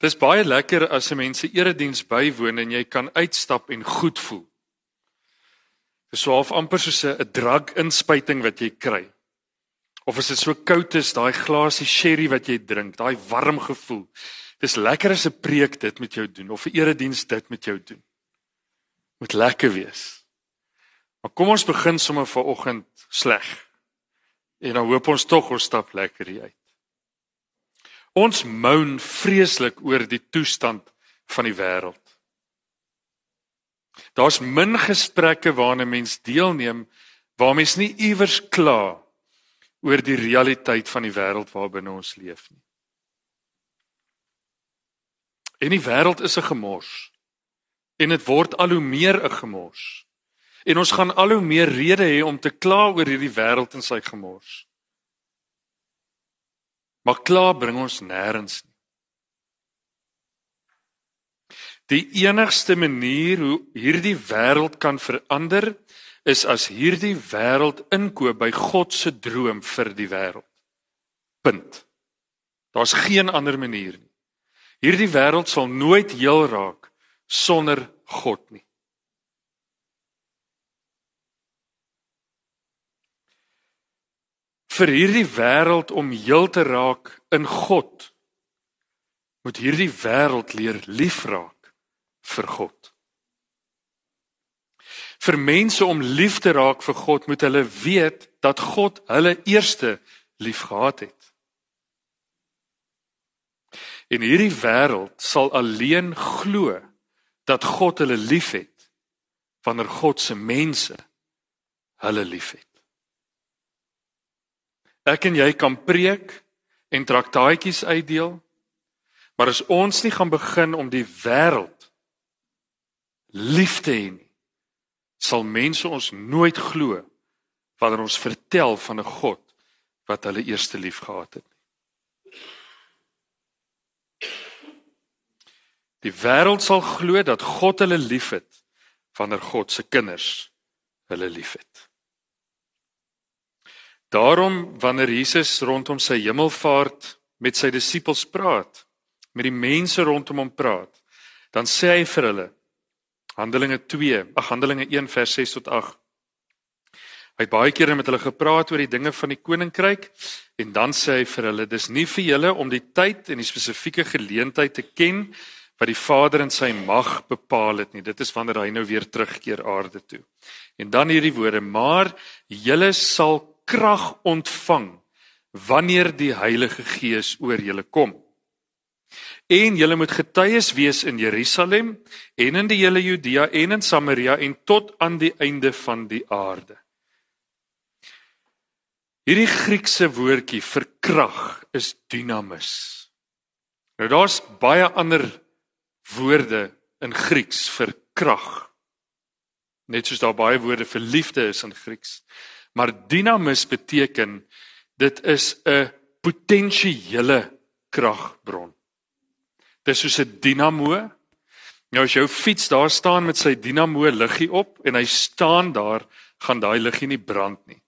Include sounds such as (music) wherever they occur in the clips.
Dis baie lekker as 'n mens se erediens bywoon en jy kan uitstap en goed voel. Dis so half amper soos 'n drug inspuiting wat jy kry. Of as dit so koud is, daai glasie sherry wat jy drink, daai warm gevoel. Dis lekker as 'n preek dit met jou doen of 'n erediens dit met jou doen. Moet lekker wees. Maar kom ons begin sommer vanoggend sleg. En dan hoop ons tog ons stap lekker hier uit. Ons moan vreeslik oor die toestand van die wêreld. Daar's min gesprekke waarna mens deelneem waar mens nie iewers kla oor die realiteit van die wêreld waarbinne ons leef nie. En die wêreld is 'n gemors. En dit word al hoe meer 'n gemors. En ons gaan al hoe meer redes hê om te kla oor hierdie wêreld en sy gemors. Maar kla bring ons nêrens nie. Die enigste manier hoe hierdie wêreld kan verander is as hierdie wêreld inkoop by God se droom vir die wêreld. Punt. Daar's geen ander manier nie. Hierdie wêreld sal nooit heel raak sonder God nie. Vir hierdie wêreld om heel te raak in God moet hierdie wêreld leer liefraak vir God vir mense om lief te raak vir God moet hulle weet dat God hulle eerste liefgehad het. In hierdie wêreld sal alleen glo dat God hulle liefhet wanneer God se mense hulle liefhet. Ek en jy kan preek en traktaatjies uitdeel, maar as ons nie gaan begin om die wêreld lief te hê nie, sal mense ons nooit glo wanneer ons vertel van 'n God wat hulle eerste lief gehad het. Die wêreld sal glo dat God hulle liefhet wanneer God se kinders hulle liefhet. Daarom wanneer Jesus rondom sy hemelvaart met sy disippels praat, met die mense rondom hom praat, dan sê hy vir hulle Handelinge 2, ag Handelinge 1 vers 6 tot 8. Hy het baie kere met hulle gepraat oor die dinge van die koninkryk en dan sê hy vir hulle dis nie vir julle om die tyd en die spesifieke geleentheid te ken wat die Vader in sy mag bepaal het nie. Dit is wanneer hy nou weer terugkeer aarde toe. En dan hierdie woorde: "Maar julle sal krag ontvang wanneer die Heilige Gees oor julle kom." En julle moet getuies wees in Jerusalem en in die hele Judea en in Samaria en tot aan die einde van die aarde. Hierdie Griekse woordjie vir krag is dynamis. Nou daar's baie ander woorde in Grieks vir krag. Net soos daar baie woorde vir liefde is in Grieks. Maar dynamis beteken dit is 'n potensiële kragbron. Dis soos 'n dinamo. Nou as jou fiets daar staan met sy dinamo liggie op en hy staan daar, gaan daai liggie nie brand nie.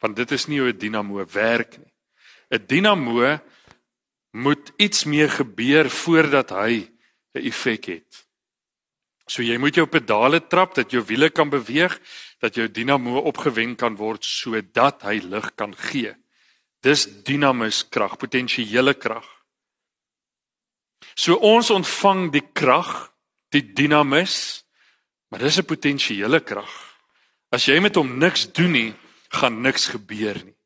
Want dit is nie hoe 'n dinamo werk nie. 'n Dinamo moet iets meer gebeur voordat hy 'n effek het. So jy moet jou pedale trap dat jou wiele kan beweeg, dat jou dinamo opgewen kan word sodat hy lig kan gee. Dis dinamus krag, potensiële krag. So ons ontvang die krag, die dinamis, maar dis 'n potensiële krag. As jy met hom niks doen nie, gaan niks gebeur nie.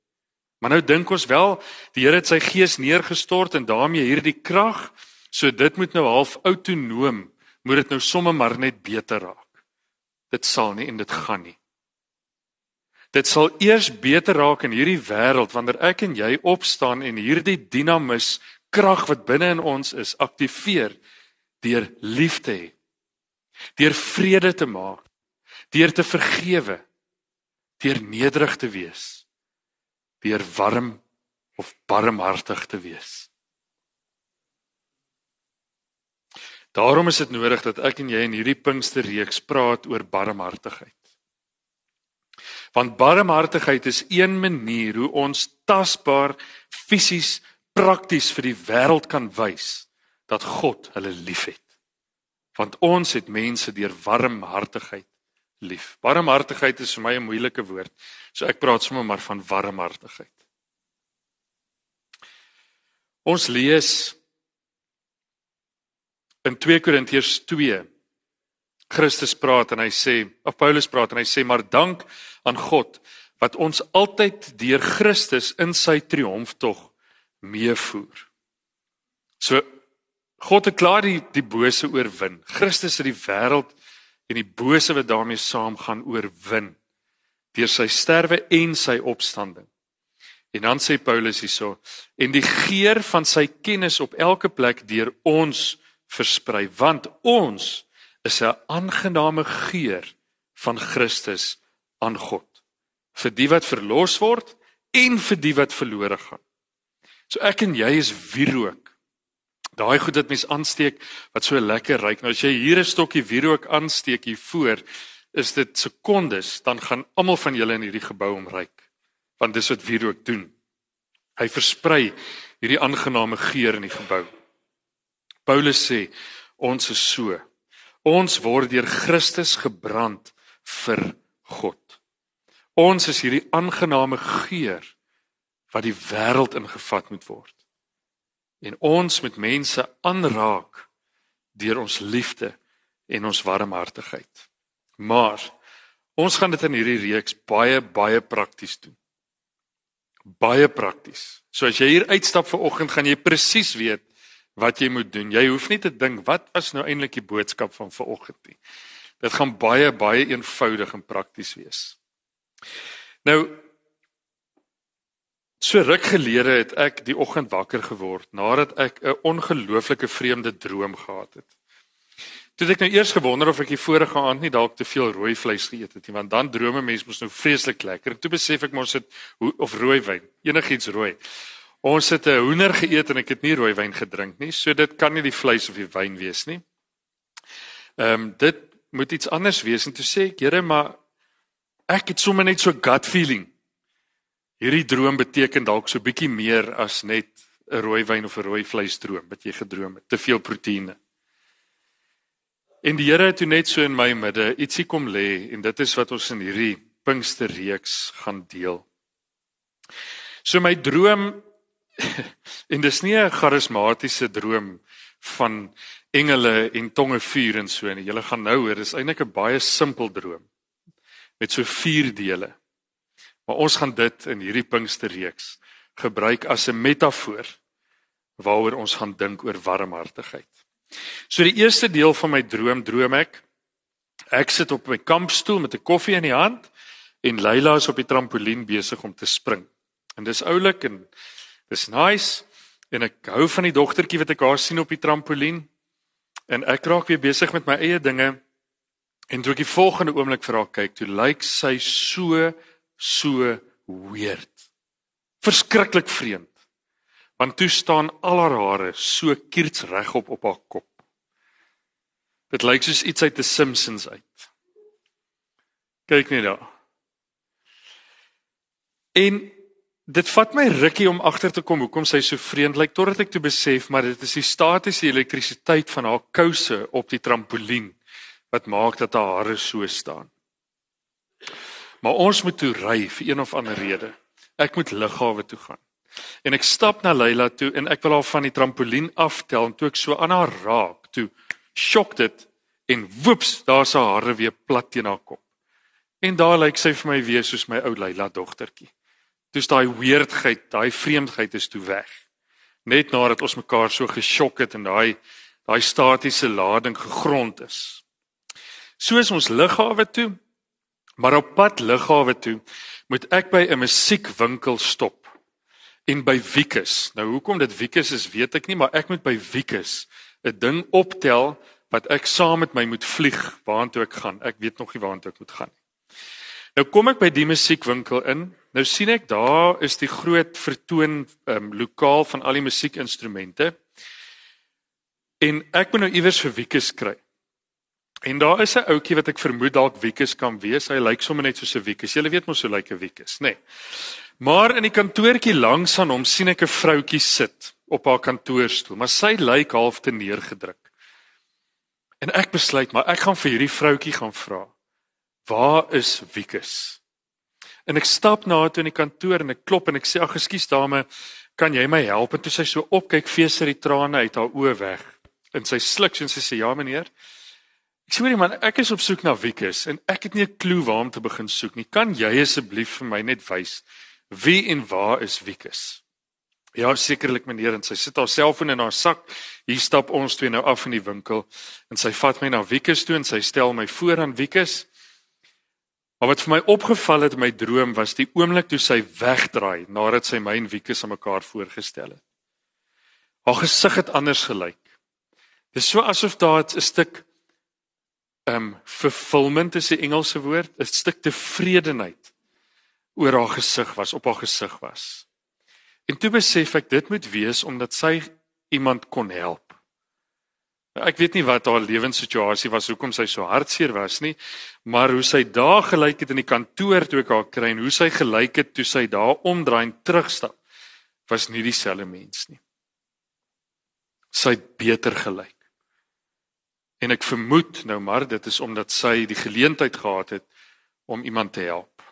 Maar nou dink ons wel, die Here het sy gees neergestort en daarmee hierdie krag, so dit moet nou half autonoom, moet dit nou sommer maar net beter raak. Dit sal nie en dit gaan nie. Dit sal eers beter raak in hierdie wêreld wanneer ek en jy opstaan en hierdie dinamis krag wat binne in ons is aktiveer deur lief te hê. Deur vrede te maak, deur te vergewe, deur nederig te wees, deur warm of barmhartig te wees. Daarom is dit nodig dat ek en jy in hierdie Pinksterreeks praat oor barmhartigheid. Want barmhartigheid is een manier hoe ons tasbaar fisies prakties vir die wêreld kan wys dat God hulle liefhet. Want ons het mense deur warmhartigheid lief. Warmhartigheid is vir my 'n moeilike woord. So ek praat sommer maar van warmhartigheid. Ons lees in 2 Korintiërs 2 Christus praat en hy sê of Paulus praat en hy sê maar dank aan God wat ons altyd deur Christus in sy triomftog meevoer. So God het klaar die die bose oorwin. Christus het die wêreld en die bose wat daarmee saamgaan oorwin deur sy sterwe en sy opstanding. En dan sê Paulus hierso en die geur van sy kennis op elke plek deur ons versprei want ons is 'n aangename geur van Christus aan God vir die wat verlos word en vir die wat verlore gaan. So ek en jy is wierook Daai goed wat mens aansteek wat so lekker ruik. Nou as jy hier 'n stokkie wierook aansteek hier voor, is dit sekondes dan gaan almal van julle in hierdie gebou omruik. Want dis wat wierook doen. Hy versprei hierdie aangename geur in die gebou. Paulus sê ons is so. Ons word deur Christus gebrand vir God. Ons is hierdie aangename geur wat die wêreld ingevat moet word en ons met mense aanraak deur ons liefde en ons warmhartigheid. Maar ons gaan dit in hierdie reeks baie baie prakties doen. Baie prakties. So as jy hier uitstap vir oggend, gaan jy presies weet wat jy moet doen. Jy hoef nie te dink wat was nou eintlik die boodskap van vanoggend nie. Dit gaan baie baie eenvoudig en prakties wees. Nou So ruk gelede het ek die oggend wakker geword nadat ek 'n ongelooflike vreemde droom gehad het. Toe ek nou eers gewonder of ek die vorige aand nie dalk te veel rooi vleis geëet het nie, want dan drome mense mos nou vreeslik lekker. En toe besef ek mos dit of rooi wyn, enigiets rooi. Ons het 'n hoender geëet en ek het nie rooi wyn gedrink nie, so dit kan nie die vleis of die wyn wees nie. Ehm um, dit moet iets anders wees en toe sê ek, Here, maar ek het sommer net so gut feeling hierdie droom beteken dalk so bietjie meer as net 'n rooi wyn of 'n rooi vleisdroom wat jy gedroom het, te veel proteïene. En die Here het toe net so in my midde ietsie kom lê en dit is wat ons in hierdie Pinksterreeks gaan deel. So my droom (laughs) en dis nie 'n charismatiese droom van engele en tonge vuur en so nie. Julle gaan nou hoor, dis eintlik 'n baie simpel droom met so vier dele. Maar ons gaan dit in hierdie Pinksterreeks gebruik as 'n metafoor waaroor ons gaan dink oor warmhartigheid. So die eerste deel van my droom droom ek ek sit op my kampstoel met 'n koffie in die hand en Leila is op die trampolien besig om te spring. En dis oulik en dis nice en ek hou van die dogtertjie wat ek haar sien op die trampolien en ek raak weer besig met my eie dinge en toe ek die volgende oomblik vir haar kyk, toe lyk sy so so weird. Verskriklik vreemd. Want toe staan al haar hare so kiers regop op haar kop. Dit lyk soos iets uit The Simpsons uit. Kyk net daar. En dit vat my rukkie om agter te kom hoekom sy so vreemd lyk totdat ek toe besef maar dit is die statiese elektrisiteit van haar kouse op die trampolien wat maak dat haar hare so staan. Maar ons moet toe ry vir een of ander rede. Ek moet lughawe toe gaan. En ek stap na Leila toe en ek wil haar van die trampolien aftel en toe ek so aan haar raak, toe skok dit en woeps, daar's haar hare weer plat teen haar kop. En daar lyk sy vir my weer soos my ou Leila dogtertjie. Dis daai weirdheid, daai vreemdheid is toe weg. Net nadat ons mekaar so geskok het en daai daai statiese lading gegrond is. Soos ons lughawe toe Maar op pad lughawe toe moet ek by 'n musiekwinkel stop en by Wikus. Nou hoekom dit Wikus is, weet ek nie, maar ek moet by Wikus 'n ding optel wat ek saam met my moet vlieg waartoe ek gaan. Ek weet nog nie waartoe ek moet gaan nie. Nou kom ek by die musiekwinkel in. Nou sien ek daar is die groot vertoon um, lokaal van al die musiekinstrumente. En ek moet nou iewers vir Wikus kry. En daar is 'n ouetjie wat ek vermoed dalk Wikus kan wees. Hy lyk sommer net soos 'n Wikus. Jy weet mos hoe lyk 'n Wikus, nê? Nee. Maar in die kantoortjie langs aan hom sien ek 'n vroutjie sit op haar kantoorstoel, maar sy lyk half te neergedruk. En ek besluit maar ek gaan vir hierdie vroutjie gaan vra. Waar is Wikus? En ek stap na haar toe in die kantoor en ek klop en ek sê ag ekskuus dame, kan jy my help? En toe sy so opkyk, vee sy die trane uit haar oë weg. En sy sluk en sy sê ja meneer. Ek sê man, ek is op soek na Wikus en ek het nie 'n klou waar om te begin soek nie. Kan jy asseblief vir my net wys wie en waar is Wikus? Ja, sekerlik meneer en sy sit haar selfoon in haar sak. Hier stap ons twee nou af in die winkel en sy vat my na Wikus toe en sy stel my voor aan Wikus. Maar wat vir my opgeval het in my droom was die oomblik toe sy wegdraai nadat sy my en Wieke se mekaar voorgestel het. Haar gesig het anders gelyk. Dit is so asof daar 'n stuk ehm um, fulfillment is 'n Engelse woord, 'n stuk tevredenheid oor haar gesig was, op haar gesig was. En toe besef ek dit moet wees omdat sy iemand kon help. Ek weet nie wat haar lewenssituasie was hoekom sy so hartseer was nie, maar hoe sy daar gelyk het in die kantoor toe ek haar kry en hoe sy gelyk het toe sy daar omdraai en terugstap, was nie dieselfde mens nie. Sy het beter gelyk. En ek vermoed nou maar dit is omdat sy die geleentheid gehad het om iemand te help.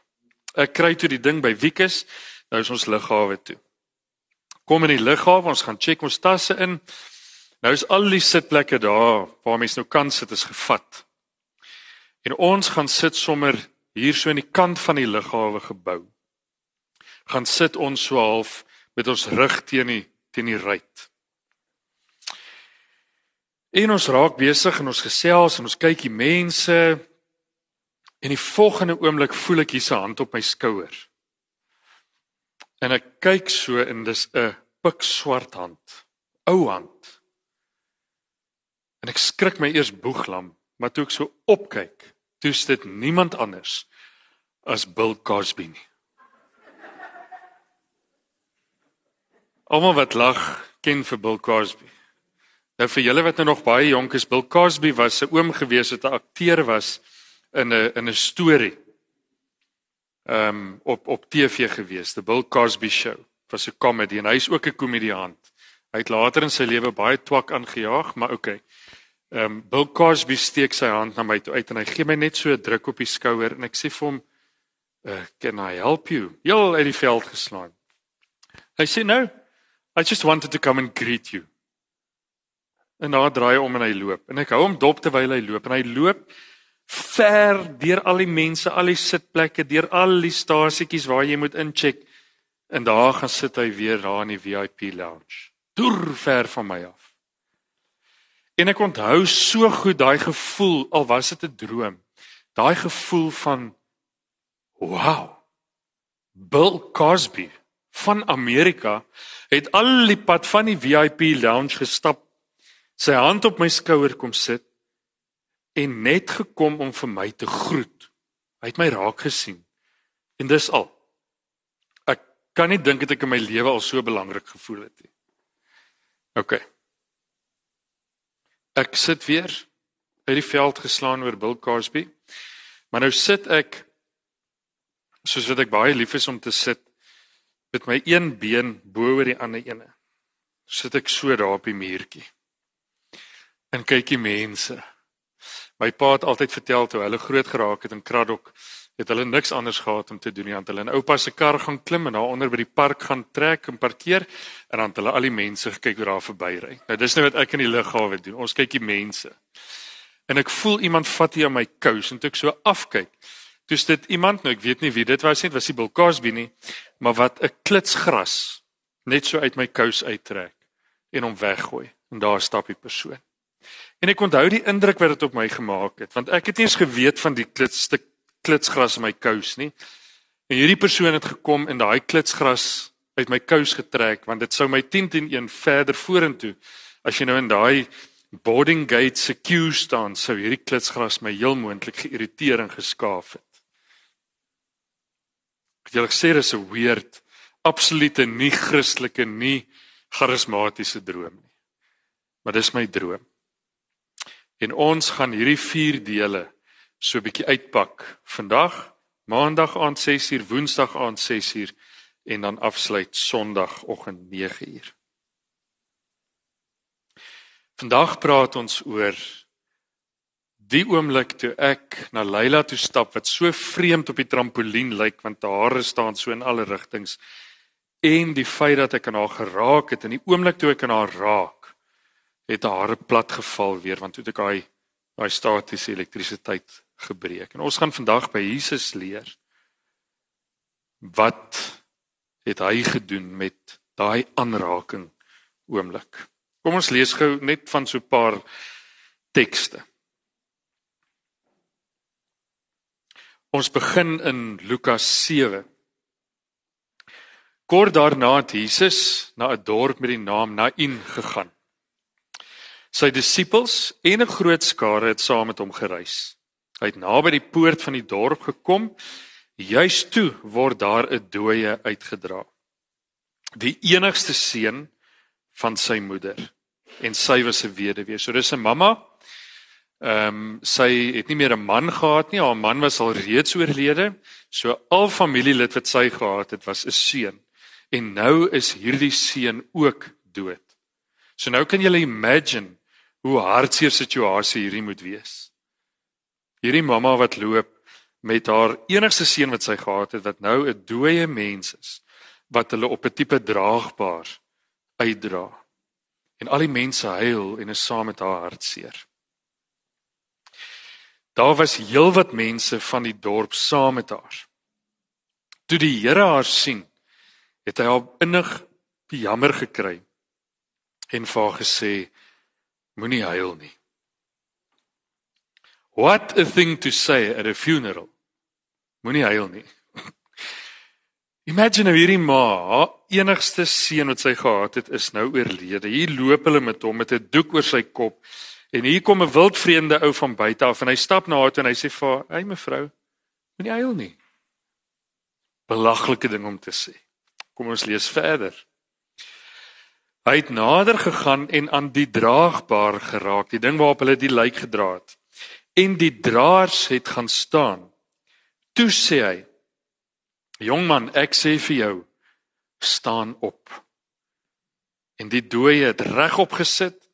Ek kry toe die ding by Wikus, nou is ons lughawe toe. Kom in die lughawe, ons gaan check ons tasse in. Nou is al die sitplekke daar waar mense nou kan sit is gevat. En ons gaan sit sommer hier so aan die kant van die lughawe gebou. Gaan sit ons so half met ons rug teen die teen die ruit. En ons raak besig en ons gesels en ons kyk die mense en die volgende oomblik voel ek hier se hand op my skouer. En ek kyk so en dis 'n pikswart hand. Ou hand. En ek skrik my eers boeglam, maar toe ek so opkyk, toe is dit niemand anders as Bill Cosby nie. Almal wat lag ken vir Bill Cosby. Nou vir julle wat nou nog baie jonk is, Bill Cosby was 'n oom gewees wat 'n akteur was in 'n in 'n storie. Ehm um, op op TV gewees, The Bill Cosby Show. Was 'n komedie en hy's ook 'n komediant. Hy het later in sy lewe baie twak aangejaag, maar okay. Ehm um, Bill Cosby steek sy hand na my toe uit en hy gee my net so 'n druk op die skouer en ek sê vir hom, uh, "Can I help you?" Heel uit die veld geslaan. Hy sê, "No, I just wanted to come and greet you." En daar draai hy om en hy loop en ek hou hom dop terwyl hy loop en hy loop ver deur al die mense, al die sitplekke, deur al die stasietjies waar jy moet incheck en daar gaan sit hy weer daar in die VIP lounge. Deur ver van my af. En ek onthou so goed daai gevoel al was dit 'n droom. Daai gevoel van wow. Bill Cosby van Amerika het al die pad van die VIP lounge gestap. Sy hand op my skouer kom sit en net gekom om vir my te groet. Hy het my raak gesien. En dis al. Ek kan nie dink dat ek in my lewe al so belangrik gevoel het nie. OK. Ek sit weer uit die veld geslaan oor Bill Cosby. Maar nou sit ek soos wat ek baie lief is om te sit met my een been bo oor die ander ene. Sit ek so daar op die muurtjie. En kyk die mense. My pa het altyd vertel toe hulle groot geraak het in Kraddock het hulle niks anders gehad om te doen nie. Hulle het in oupa se kar gaan klim en daar onder by die park gaan trek en parkeer en dan het hulle al die mense gekyk hoe daar verbyry. Nou dis nou wat ek in die lughawe doen. Ons kyk die mense. En ek voel iemand vat hier aan my kous en toe ek so afkyk. Toe's dit iemand nou ek weet nie wie dit was nie, was die Bill Cosby nie, maar wat 'n klitsgras net so uit my kous uittrek en hom weggooi. En daar stap die persoon. En ek onthou die indruk wat dit op my gemaak het, want ek het nie eens geweet van die klitstuk klitsgras in my kous nie. En hierdie persoon het gekom en daai klitsgras uit my kous getrek want dit sou my 10 teen 1 verder vorentoe. As jy nou in daai boarding gate se queue staan, sou hierdie klitsgras my heel moontlik geïrriteer en geskaaf het. Ek wil sê dis 'n weird, absolute nie Christelike nie charismatiese droom nie. Maar dis my droom. En ons gaan hierdie 4 dele so 'n bietjie uitpak. Vandag, maandag aand 6uur, woensdag aand 6uur en dan afsluit sonoggend 9uur. Vandag praat ons oor die oomblik toe ek na Leila toe stap wat so vreemd op die trampolien lyk want haar hare staan so in alle rigtings en die feit dat ek aan haar geraak het en die oomblik toe ek aan haar raak het haar hare plat geval weer want toe ek daai daai statiese elektrisiteit gebreek en ons gaan vandag by Jesus leer wat het hy gedoen met daai aanraking oomblik kom ons lees gou net van so 'n paar tekste Ons begin in Lukas 7. Kort daarna het Jesus na 'n dorp met die naam Nain gegaan. Sy disippels en 'n groot skare het saam met hom gereis. Hy het naby die poort van die dorp gekom. Juis toe word daar 'n dooie uitgedra. Die enigste seun van sy moeder en sy was 'n weduwee. So dis 'n mamma Ehm um, sy het nie meer 'n man gehad nie, haar man was al reeds oorlede. So al familielid wat sy gehad het was 'n seun. En nou is hierdie seun ook dood. So nou kan jy imagine hoe hartseer situasie hierdie moet wees. Hierdie mamma wat loop met haar enigste seun wat sy gehad het wat nou 'n dooie mens is wat hulle op 'n tipe draagbaar uitdra. En al die mense huil en is saam met haar hartseer. Daar was heelwat mense van die dorp saam met haar. Toe die Here haar sien, het hy haar innig jammer gekry en vir haar gesê: Moenie huil nie. What a thing to say at a funeral. Moenie huil nie. Imagine hierdie ma, enigste seun wat sy gehad het, is nou oorlede. Hier loop hulle met hom met 'n doek oor sy kop En hier kom 'n wildvreemde ou van buite af en hy stap na haar toe en hy sê vir haar: "Hey mevrou, moenie huil nie." Belaglike ding om te sê. Kom ons lees verder. Hy het nader gegaan en aan die draagbaar geraak, die ding waarop hulle die lijk gedra het. En die draers het gaan staan. Toe sê hy: "Jong man, ek sê vir jou, staan op." En die dooie het regop gesit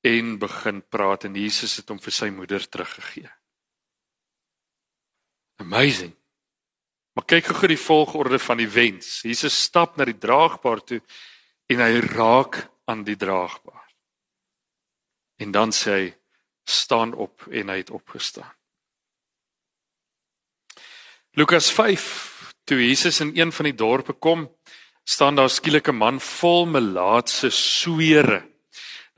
en begin praat en Jesus het hom vir sy moeder teruggegee. Amazing. Maar kyk gou die volgorde van die wens. Jesus stap na die draagbaar toe en hy raak aan die draagbaar. En dan sê hy staan op en hy het opgestaan. Lukas 5 toe Jesus in een van die dorpe kom, staan daar skielik 'n man vol melaatse swere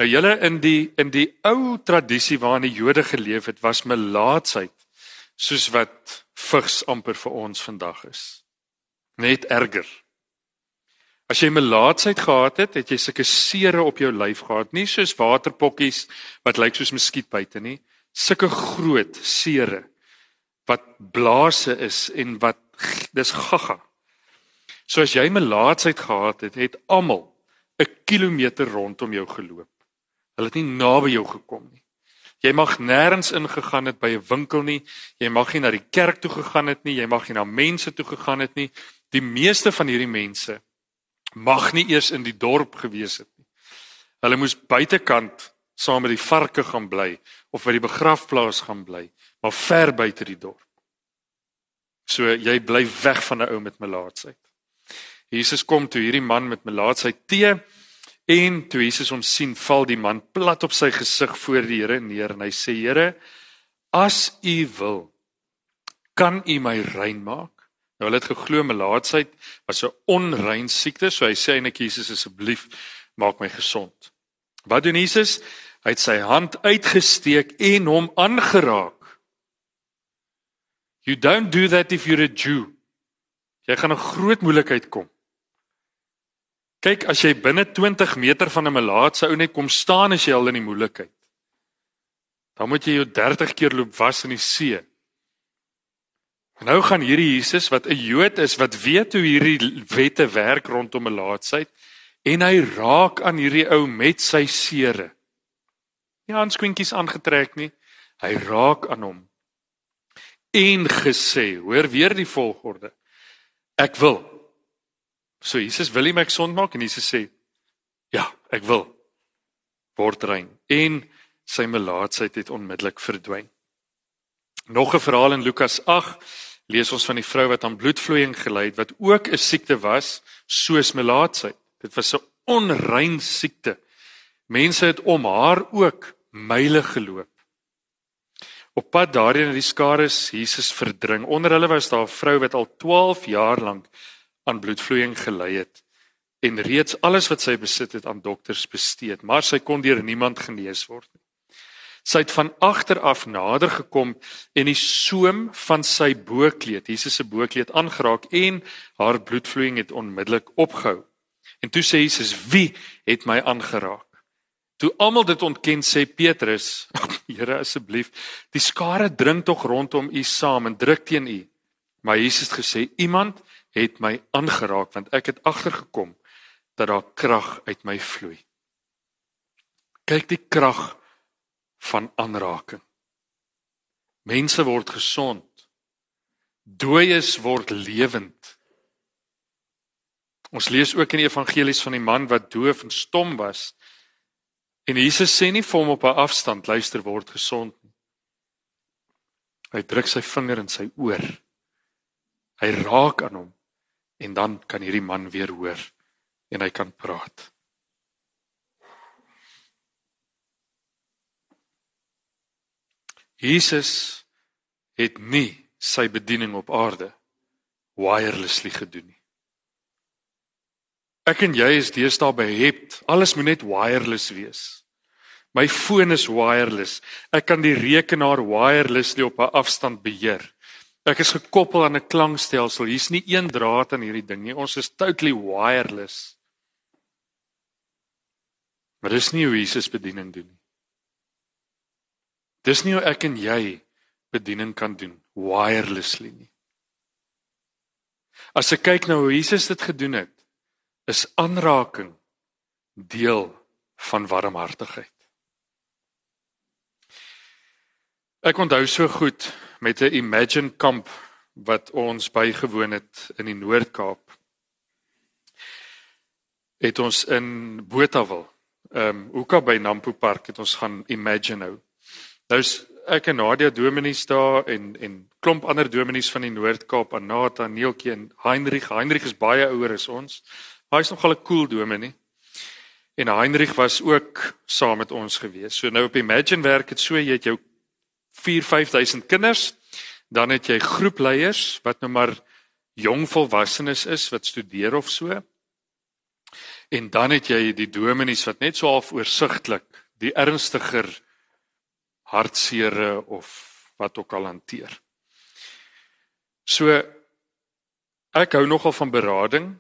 Nou julle in die in die ou tradisie waarin die Jode geleef het, was melaatsheid soos wat vigs amper vir ons vandag is. Net erger. As jy melaatsheid gehad het, het jy sulke sere op jou lyf gehad, nie soos waterpokkies wat lyk soos muskietbyte nie, sulke groot sere wat blaase is en wat dis gaga. So as jy melaatsheid gehad het, het almal 'n kilometer rondom jou geloop. Hulle het nie naby jou gekom nie. Jy mag nêrens ingegaan het by 'n winkel nie. Jy mag nie na die kerk toe gegaan het nie. Jy mag nie na mense toe gegaan het nie. Die meeste van hierdie mense mag nie eers in die dorp gewees het nie. Hulle moes buitekant saam met die varke gaan bly of by die begrafplaas gaan bly, maar ver buite die dorp. So jy bly weg van 'n ou met melaatsheid. Jesus kom toe hierdie man met melaatsheid teë En toe Jesus hom sien, val die man plat op sy gesig voor die Here neer en hy sê: "Here, as U wil, kan U my rein maak?" Nou hulle het geglo melaatsheid was 'n onrein siekte, so hy sê eintlik Jesus asseblief maak my gesond. Wat doen Jesus? Hy het sy hand uitgesteek en hom aangeraak. You don't do that if you're a Jew. Jy gaan 'n groot moeilikheid kom. Kyk, as jy binne 20 meter van 'n melaatse ou net kom staan as jy al in die moeilikheid. Dan moet jy jou 30 keer loop was in die see. Nou gaan hierdie Jesus wat 'n Jood is wat weet hoe hierdie wette werk rondom melaatsheid en hy raak aan hierdie ou met sy sere. Nie handskoentjies aangetrek nie. Hy raak aan hom en gesê, hoor weer die volgorde. Ek wil So Jesus wil hom gesond maak en Jesus sê: "Ja, ek wil." word rein en sy melaatsheid het onmiddellik verdwyn. Nog 'n verhaal in Lukas 8 lees ons van die vrou wat aan bloedvloeiing gely het wat ook 'n siekte was soos melaatsheid. Dit was 'n onrein siekte. Mense het om haar ook myle geloop. Op pad daarheen het die skare Jesus verdring. Onder hulle was daar 'n vrou wat al 12 jaar lank aan bloedvloeiing gely het en reeds alles wat sy besit het aan dokters bestee, maar sy kon deur niemand genees word nie. Sy het van agter af nader gekom en die soem van sy boekleed, Jesus se boekleed aangeraak en haar bloedvloeiing het onmiddellik opgehou. En toe sê Jesus: "Wie het my aangeraak?" Toe almal dit ontken, sê Petrus: (laughs) "Here, asseblief, die skare dring tog rondom u saam en druk teen u." Maar Jesus het gesê: "Iemand het my aangeraak want ek het agtergekom dat daar krag uit my vloei." Kyk die krag van aanraking. Mense word gesond. Dooies word lewend. Ons lees ook in die evangelies van die man wat doof en stom was. En Jesus sê nie vir hom op 'n afstand luister word gesond nie. Hy druk sy vinger in sy oor. Hy raak aan hom en dan kan hierdie man weer hoor en hy kan praat. Jesus het nie sy bediening op aarde wirelessly gedoen nie. Ek en jy is deesdae behept. Alles moet net wireless wees. My foon is wireless. Ek kan die rekenaar wirelessly op 'n afstand beheer. Ek is gekoppel aan 'n klankstelsel. Hier's nie een draad aan hierdie ding nie. Ons is totally wireless. Maar dis nie hoe Jesus bediening doen nie. Dis nie hoe ek en jy bediening kan doen wirelessly nie. As ek kyk na hoe Jesus dit gedoen het, is aanraking deel van warmhartigheid. Ek onthou so goed met 'n Imagine kamp wat ons bygewoon het in die Noord-Kaap. Het ons in Botawil, ehm um, Hoeka by Nampo Park het ons gaan Imagine hou. Nou ek en Nadia Dominees daar en en klomp ander dominees van die Noord-Kaap, Anata, Neeltjie en Heinrich. Heinrich is baie ouer as ons. Hy's nogal 'n cool dominee. En Heinrich was ook saam met ons gewees. So nou op Imagine werk dit so jy het jou 4-5000 kinders, dan het jy groepleiers wat nou maar jong volwassenes is wat studeer of so. En dan het jy die dominees wat net so half oorsigtelik die ernstiger hartseere of wat ook al hanteer. So ek hou nogal van berading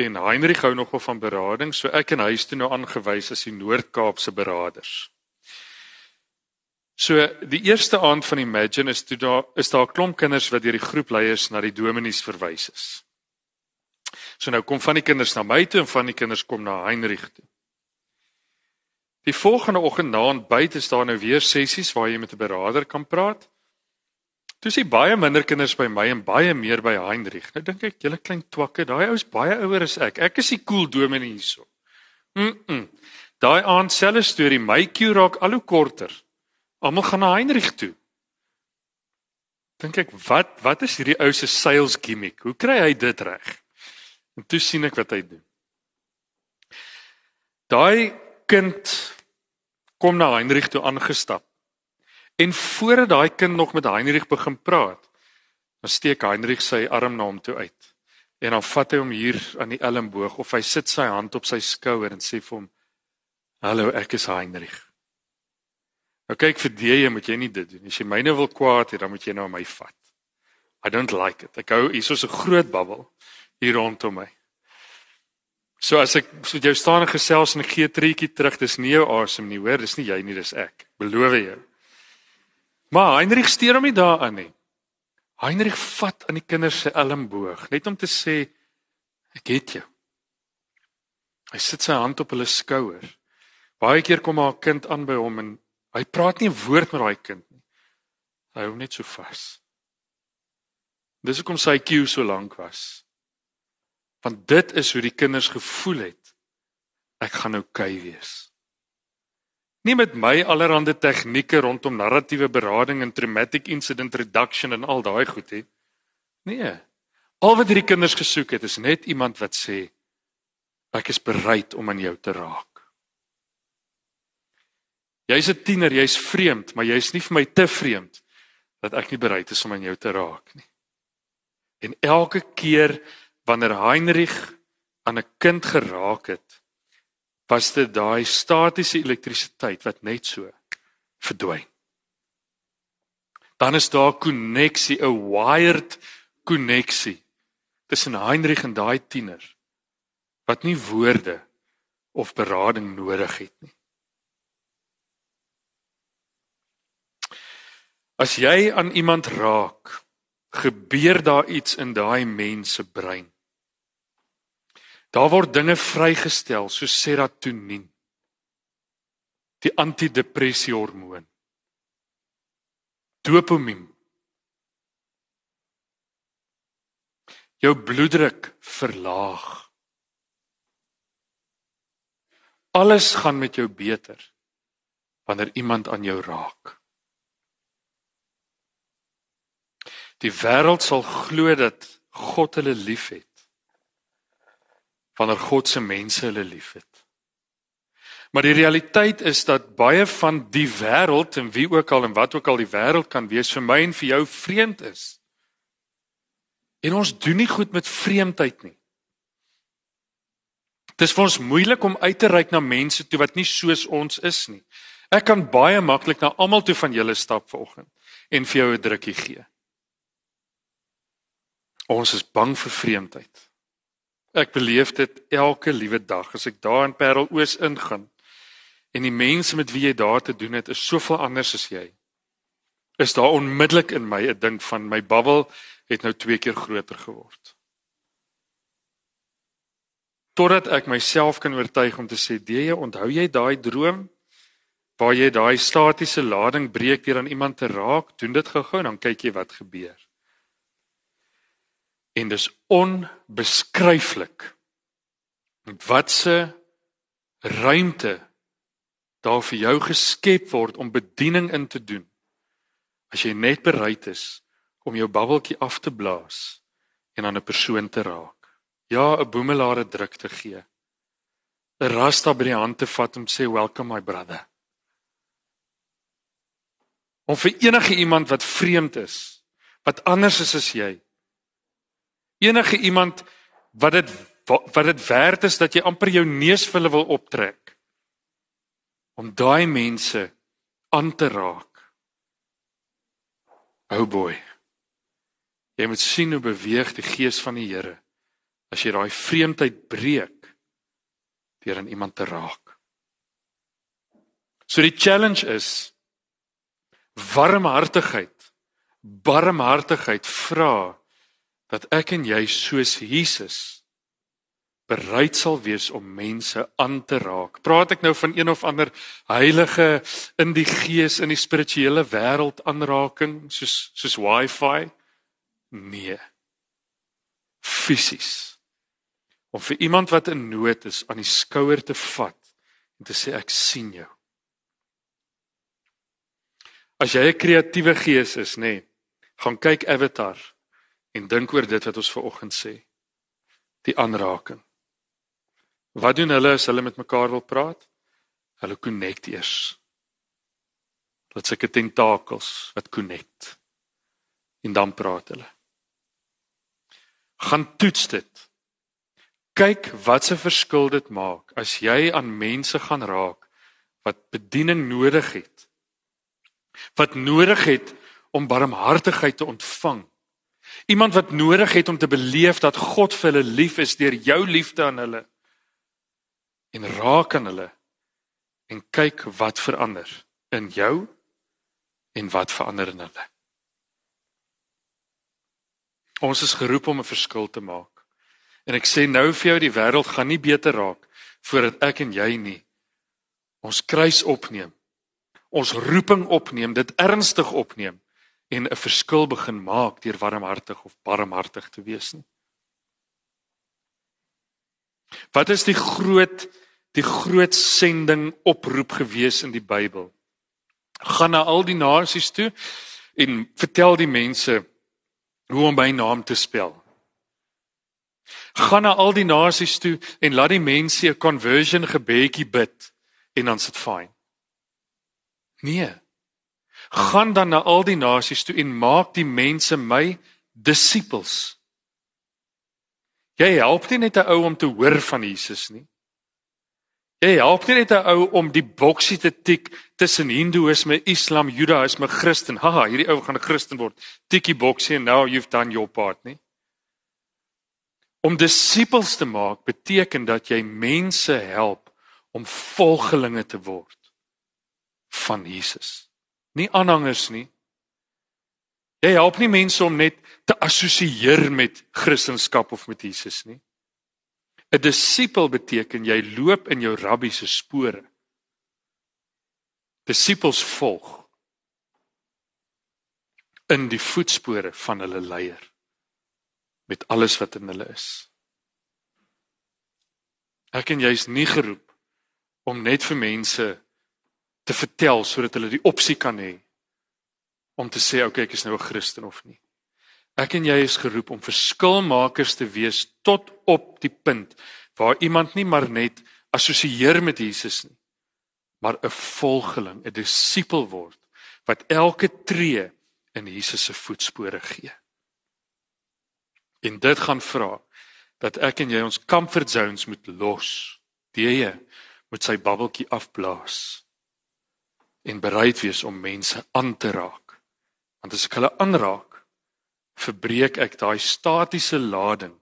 en Heinrich hou nogal van berading, so ek en hy is toe nou aangewys as die Noord-Kaapse beraders. So die eerste aand van Imagine is toe daar is daar 'n klomp kinders wat deur die groepleiers na die dominees verwys is. So nou kom van die kinders na my toe en van die kinders kom na Heinrich toe. Die volgende oggend na ontbyt is daar nou weer sessies waar jy met 'n beraader kan praat. Toe sien baie minder kinders by my en baie meer by Heinrich. Nou dink ek, julle klein twakke, daai ou is baie ouer as ek. Ek is die cool dominee hierso. Mm. -mm. Daai aand selfe storie, my queue raak al hoe korter. Almal gaan na Heinrich toe. Dink ek, wat wat is hierdie ou se sales gimmick? Hoe kry hy dit reg? En toe sien ek wat hy doen. Daai kind kom na Heinrich toe aangestap. En voordat daai kind nog met Heinrich begin praat, dan steek Heinrich sy arm na hom toe uit. En dan vat hy hom hier aan die elmboog of hy sit sy hand op sy skouer en sê vir hom: "Hallo, ek is Heinrich." Nou kyk vir die jy moet jy nie dit doen. As jy myne wil kwaad hê, dan moet jy nou my vat. I don't like it. Ek hou hier so 'n groot babbel hier rondom my. So as ek so jou staan en gesels en ek gee 'n treetjie terug, dis nie jou asem nie, hoor, dis nie jy nie, dis ek. Beloof jou. Maar Heinrich steur hom nie daaraan nie. Heinrich vat aan die kinders se elmboog, net om te sê ek het jou. Hy sit sy hand op hulle skouer. Baie keer kom haar kind aan by hom en hy praat nie 'n woord met daai kind nie. Hy hou net so vas. Dis hoekom sy queue so lank was. Want dit is hoe die kinders gevoel het. Ek gaan nou kei wees. Nie met my allerlei tegnieke rondom narratiewe berading en traumatic incident reduction en al daai goed hè. Nee. Al wat hierdie kinders gesoek het is net iemand wat sê ek is bereid om aan jou te raak. Jy's 'n tiener, jy's vreemd, maar jy's nie vir my te vreemd dat ek nie bereid is om aan jou te raak nie. En elke keer wanneer Heinrich aan 'n kind geraak het, was dit daai statiese elektrisiteit wat net so verdwyn. Dan is daar 'n koneksie, 'n wired koneksie tussen Heinrich en daai tiener wat nie woorde of berading nodig het nie. As jy aan iemand raak, gebeur daar iets in daai mens se brein. Daar word dinge vrygestel soos serotonien. Die antidepressie hormoon. Dopamien. Jou bloeddruk verlaag. Alles gaan met jou beter wanneer iemand aan jou raak. Die wêreld sal glo dat God hulle liefhet. Wanneer God se mense hulle liefhet. Maar die realiteit is dat baie van die wêreld en wie ook al en wat ook al die wêreld kan wees vir my en vir jou vreemd is. En ons doen nie goed met vreemdheid nie. Dit is vir ons moeilik om uit te reik na mense toe wat nie soos ons is nie. Ek kan baie maklik na almal toe van julle stap vanoggend en vir jou 'n drukkie gee. Ons is bang vir vreemdheid. Ek beleef dit elke liewe dag as ek daar in Parel Oos ingaan en die mense met wie jy daar te doen het is soveel anders as jy. Is daar onmiddellik in my 'n ding van my bubbel het nou twee keer groter geword. Totdat ek myself kan oortuig om te sê, "Deë, onthou jy daai droom waar jy daai statiese lading breek deur aan iemand te raak? Doen dit gou-gou dan kyk jy wat gebeur." En dis onbeskryflik wat se ruimte daar vir jou geskep word om bediening in te doen. As jy net bereid is om jou babbeltjie af te blaas en aan 'n persoon te raak. Ja 'n boemelare druk te gee. 'n rasta by die hand te vat om sê welcome my brother. Om vir enige iemand wat vreemd is wat anders is as jy enige iemand wat dit wat dit werd is dat jy amper jou neus vir hulle wil optrek om daai mense aan te raak. Oh boy. Jy moet sien hoe beweeg die gees van die Here as jy daai vreemdheid breek deur aan iemand te raak. So die challenge is warmhartigheid. Barmhartigheid vra dat ek en jy soos Jesus bereid sal wees om mense aan te raak. Praat ek nou van een of ander heilige in die gees in die spirituele wêreld aanraking soos soos wifi? Nee. Fisies. Om vir iemand wat in nood is aan die skouer te vat en te sê ek sien jou. As jy 'n kreatiewe gees is, nê, nee, gaan kyk Avatar en dink oor dit wat ons ver oggend sê. Die aanraking. Wat doen hulle as hulle met mekaar wil praat? Hulle connect eers. Dit seker tentakels wat connect. En dan praat hulle. Gaan toets dit. Kyk wat 'n verskil dit maak as jy aan mense gaan raak wat bediening nodig het. Wat nodig het om barmhartigheid te ontvang Iemand wat nodig het om te beleef dat God vir hulle lief is deur jou liefde aan hulle. En raak aan hulle en kyk wat verander in jou en wat verander in hulle. Ons is geroep om 'n verskil te maak. En ek sê nou vir jou die wêreld gaan nie beter raak voordat ek en jy nie ons kruis opneem. Ons roeping opneem, dit ernstig opneem en 'n verskil begin maak deur warmhartig of barmhartig te wees nie. Wat is die groot die groot sending oproep gewees in die Bybel. Gaan na al die nasies toe en vertel die mense hoe om my naam te spel. Gaan na al die nasies toe en laat die mense 'n conversion gebedjie bid en dan sit fyn. Nee. Gaan dan na al die nasies toe en maak die mense my disippels. Jy help nie net 'n ou om te hoor van Jesus nie. Jy help nie net 'n ou om die boksie te tik tussen Hindoeïsme, Islam, Judaïsme, Christen. Haha, hierdie ou gaan 'n Christen word. Tikkie boksie and now you've done your part, nie? Om disippels te maak beteken dat jy mense help om volgelinge te word van Jesus. Nie aanhangers nie. Jy help nie mense om net te assosieer met Christendom of met Jesus nie. 'n Disipel beteken jy loop in jou rabbi se spore. Disipels volg in die voetspore van hulle leier met alles wat in hulle is. Ek en jy is nie geroep om net vir mense te vertel sodat hulle die opsie kan hê om te sê okay ek is nou 'n Christen of nie. Ek en jy is geroep om verskilmakers te wees tot op die punt waar iemand nie maar net assosieer met Jesus nie, maar 'n volgeling, 'n disipel word wat elke tree in Jesus se voetspore gee. En dit gaan vra dat ek en jy ons comfort zones moet los. Die moet sy babbeltjie afblaas en bereid wees om mense aan te raak. Want as ek hulle aanraak, verbreek ek daai statiese lading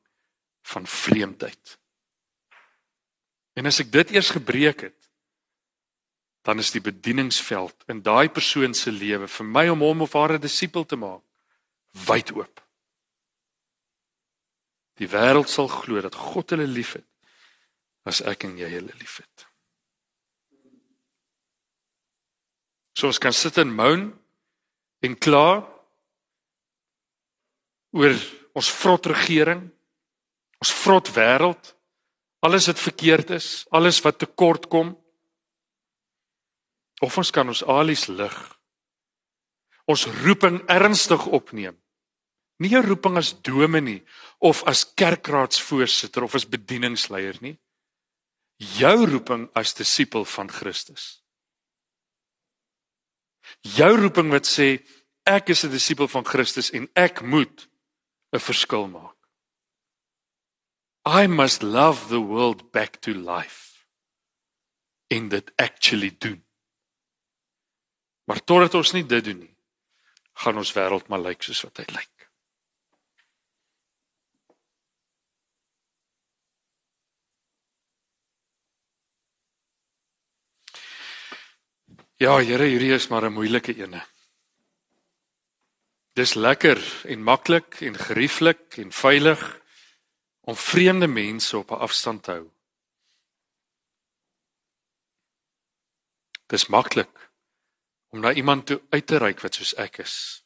van vreemdheid. En as ek dit eers gebreek het, dan is die bedieningsveld in daai persoon se lewe vir my om hom of haar 'n disipel te maak wyd oop. Die wêreld sal glo dat God hulle liefhet as ek en jy hulle liefhet. So ons kan sit en moan en kla oor ons vrot regering, ons vrot wêreld, alles wat verkeerd is, alles wat tekort kom. Of ons kan ons alies lig. Ons roeping ernstig opneem. Nie 'n roeping as dominee of as kerkraadsvoorsitter of as bedieningsleier nie. Jou roeping as disipel van Christus. Jou roeping wat sê ek is 'n disipel van Christus en ek moet 'n verskil maak. I must love the world back to life in that actually doen. Maar totdat ons nie dit doen nie, gaan ons wêreld maar lyk soos wat hy lyk. Ja, Here, hierdie is maar 'n moeilike ene. Dis lekker en maklik en gerieflik en veilig om vreemde mense op 'n afstand te hou. Dis maklik om na iemand toe uit te reik wat soos ek is.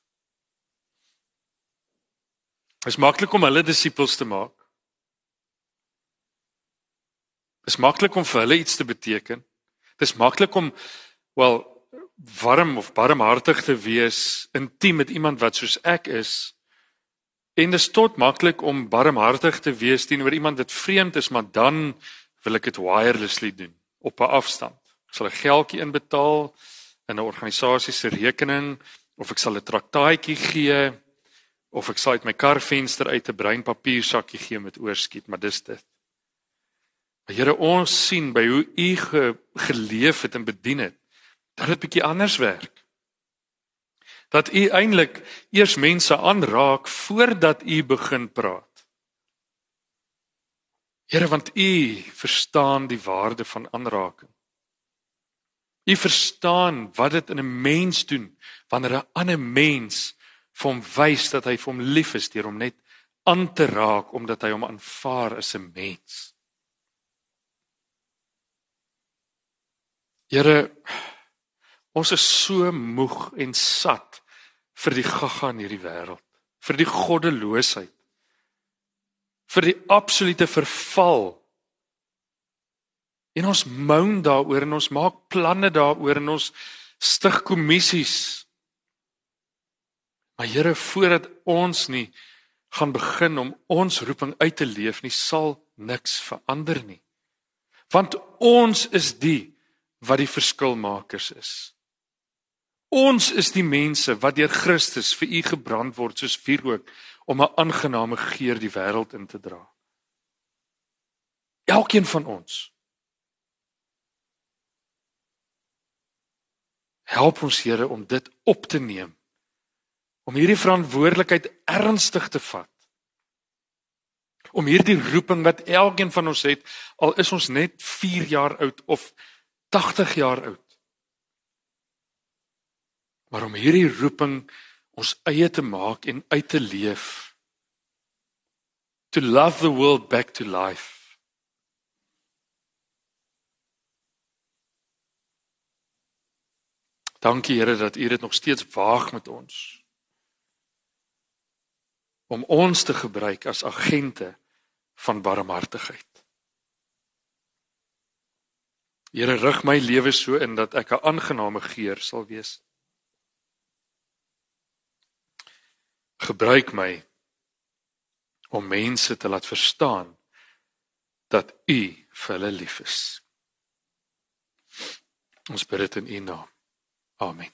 Dis maklik om hulle disippels te maak. Dis maklik om vir hulle iets te beteken. Dis maklik om wel warm of barmhartig te wees, intiem met iemand wat soos ek is. En dit is tot maklik om barmhartig te wees teenoor iemand wat vreemd is, maar dan wil ek dit wirelessly doen op 'n afstand. Ek sal 'n geldjie inbetaal in 'n organisasie se rekening of ek sal 'n traktaatjie gee of ek sal uit my karvenster uit 'n bruin papiersakkie gee met oorskiet, maar dis dit. Here ons sien by hoe u ge, geleef het en bedien het dat dit bietjie anders werk. Dat u eintlik eers mense aanraak voordat u begin praat. Here, want u verstaan die waarde van aanraking. U verstaan wat dit in 'n mens doen wanneer 'n ander mens vir hom wys dat hy vir hom lief is deur hom net aan te raak omdat hy hom aanvaar as 'n mens. Here, Ons is so moeg en sat vir die gaga in hierdie wêreld, vir die goddeloosheid, vir die absolute verval. En ons moan daaroor en ons maak planne daaroor en ons stig kommissies. Maar Here, voordat ons nie gaan begin om ons roeping uit te leef nie, sal niks verander nie. Want ons is die wat die verskilmakers is. Ons is die mense wat deur Christus vir u gebrand word soos vuurrook om 'n aangename geur die wêreld in te dra. Elkeen van ons. Help ons Here om dit op te neem. Om hierdie verantwoordelikheid ernstig te vat. Om hierdie roeping wat elkeen van ons het, al is ons net 4 jaar oud of 80 jaar oud. Maar om hierdie roeping ons eie te maak en uit te leef. To love the world back to life. Dankie Here dat U dit nog steeds waag met ons. Om ons te gebruik as agente van barmhartigheid. Here rig my lewe so in dat ek 'n aangename geur sal wees. Gebruik my om mense te laat verstaan dat U vir hulle lief is. Ons bid dit in U naam. Amen.